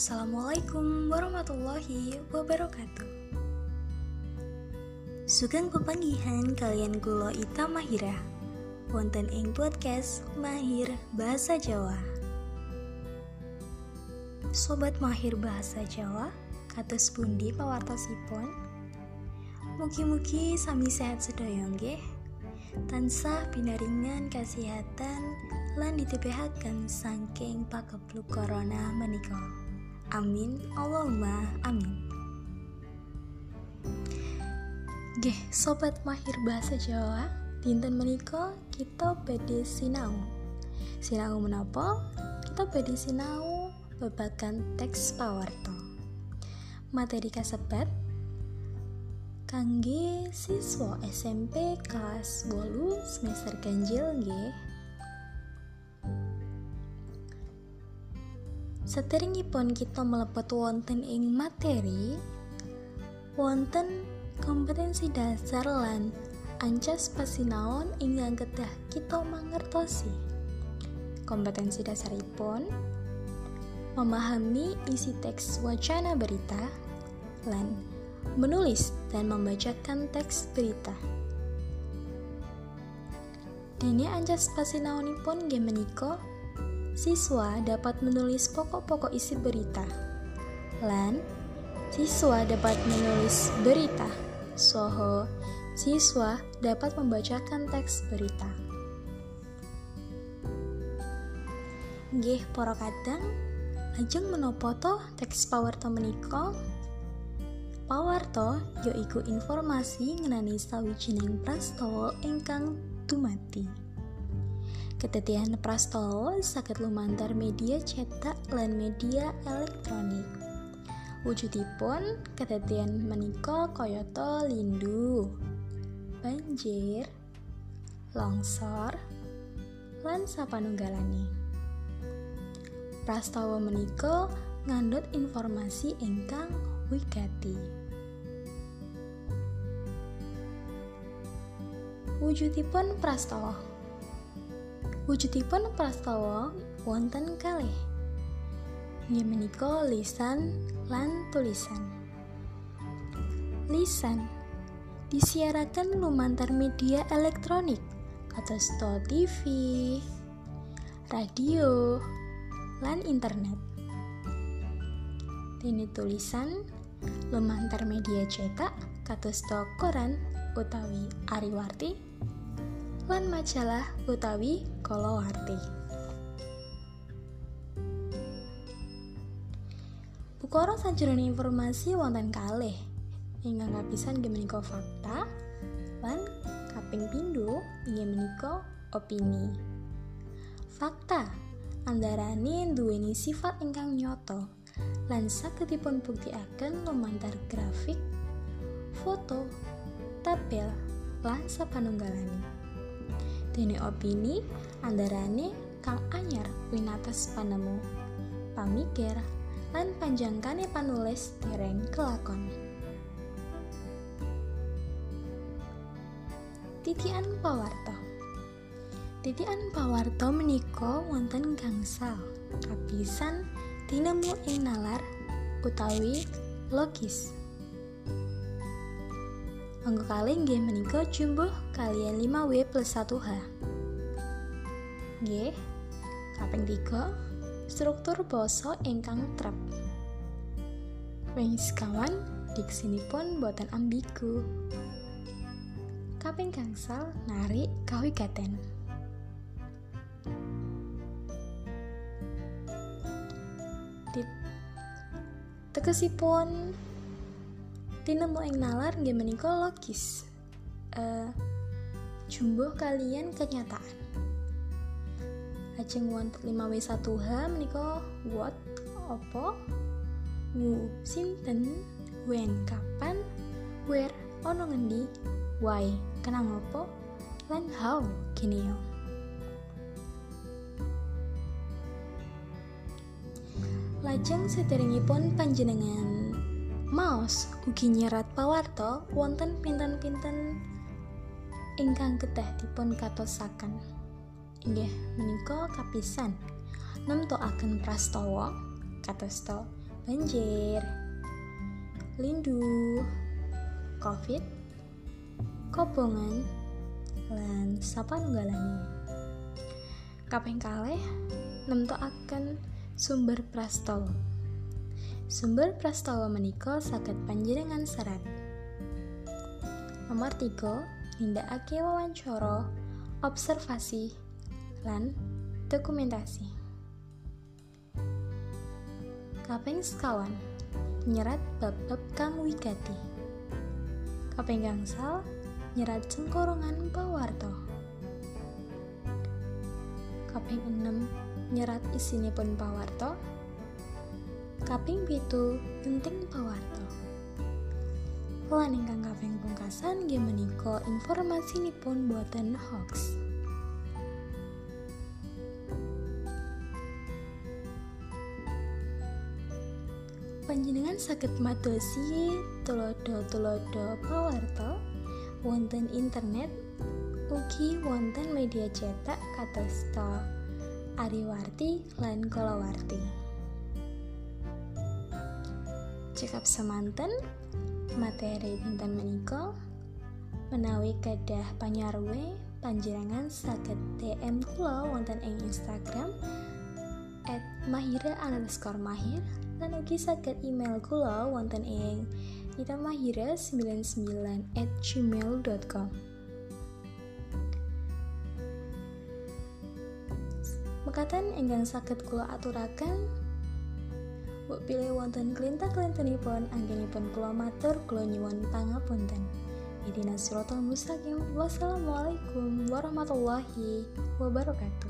Assalamualaikum warahmatullahi wabarakatuh. Sugeng pepanggihan kalian kulo Ita Mahira Wonten ing podcast Mahir Bahasa Jawa. Sobat Mahir Bahasa Jawa Katus pundi pawartosipun Mugi-mugi sami sehat sedaya nggih. Tansah binaringan kesehatan lan ditepehaken saking pakebluk corona menika. Amin Allahumma amin. Geh, sobat mahir bahasa Jawa, dinten menika kita badhe sinau. Sinau menapa? Kita badhe sinau babagan teks pawarto. Materi kasebat kangge siswa SMP kelas 8 semester ganjil nggih Sateringipun kita mlebet wonten ing materi wonten kompetensi dasar lan ancas pasinaon ingkang kedah kita mangertosi kompetensi dasaripun memahami isi teks wacana berita lan menulis dan membacakan teks berita. Dene ancas pasinaonipun game meniko, siswa dapat menulis pokok-pokok isi berita. Lan, siswa dapat menulis berita. Soho, siswa dapat membacakan teks berita. Nggih, para kadang ajeng menopo to teks power to Pawarto yaiku informasi ngenani sawijining prastawa ingkang dumati. Ketetian prastawa saged lumantar media cetak lan media elektronik. Wujudipun ketetian menika kayata lindu, banjir, longsor, lan sapanunggalane. Prastawa menika ngandut informasi ingkang wigati. Wujudipun prastawa. Wujudipun prastawa wonten kalih. Inggih menika lisan lan tulisan. Lisan disiarakan lumantar media elektronik kados TV, radio, lan internet. Dene tulisan lumantar media cetak kados koran utawi Ariwarti lan majalah utawi kalawarti. Bukara sajroning informasi wonten kalih ingkang kapisan inggih menika fakta lan kaping pindho inggih menika opini. Fakta andarane duweni sifat ingkang nyoto lan sagedipun buktikaken lumantar grafik, foto, tabel, lan sapanunggalane. Dene opini andarane kang anyar winates panemu. Pamikir lan panjangkane panulis dereng kelakon. Titian pawarto. Titian pawarto menika wonten gangsal kapisan tinemu ing nalar utawi logis Angka kali nggih menika jumbo kalian 5W plus 1H. Nggih. Kaping 3, struktur basa ingkang trep. Wing sekawan diksinipun boten ambigu. Kaping gangsal narik kawigaten. Tegesipun tinemu ing nalar nggih menika logis. Uh, jumbo kalian kenyataan. Ajeng wonten 5W1H menika what opo who sinten? When kapan? Where ono ngendi? Why kenang opo lan how kini yo. Lajeng sederengipun panjenengan Maos ugi nyerat pawarto wonten pinten-pinten ingkang kedah dipun katosaken. Inggih menika kapisan nemtoaken prastawa katosta banjir, lindu, covid, kobongan, lan sapa nunggalane. Kaping kalih nemtokaken sumber prastawa. Sumber prastawa menika saged panjenengan serat. Nomor 3, nindakake wawancara, observasi, lan dokumentasi. Kaping sekawan, nyerat bab-bab kang wigati. Kaping gangsal, nyerat cengkorongan pawarto. Kaping 6 nyerat isinipun pawarto. Kaping pitu penting pawarto. Lan ingkang kaping pungkasan nggih menika informasinipun boten hoax. Panjenengan saged madosi tulodo-tulodo pawarto wonten internet ugi wonten media cetak katosta Ariwarti lan Kalawarti. Cekap semanten materi dinten menika menawi gadah panyarwe panjenengan saged DM kula wonten ing Instagram at mahira underscore mahir lan ugi saged email kula wonten ing nitamahira99 at gmail.com Mekatan ingkang saged kula aturaken Mbok pilih wonten klintah-klintenipun anggenipun kula matur kula nyuwun pangapunten. Idina siratal mustaqim. Wassalamualaikum warahmatullahi wabarakatuh.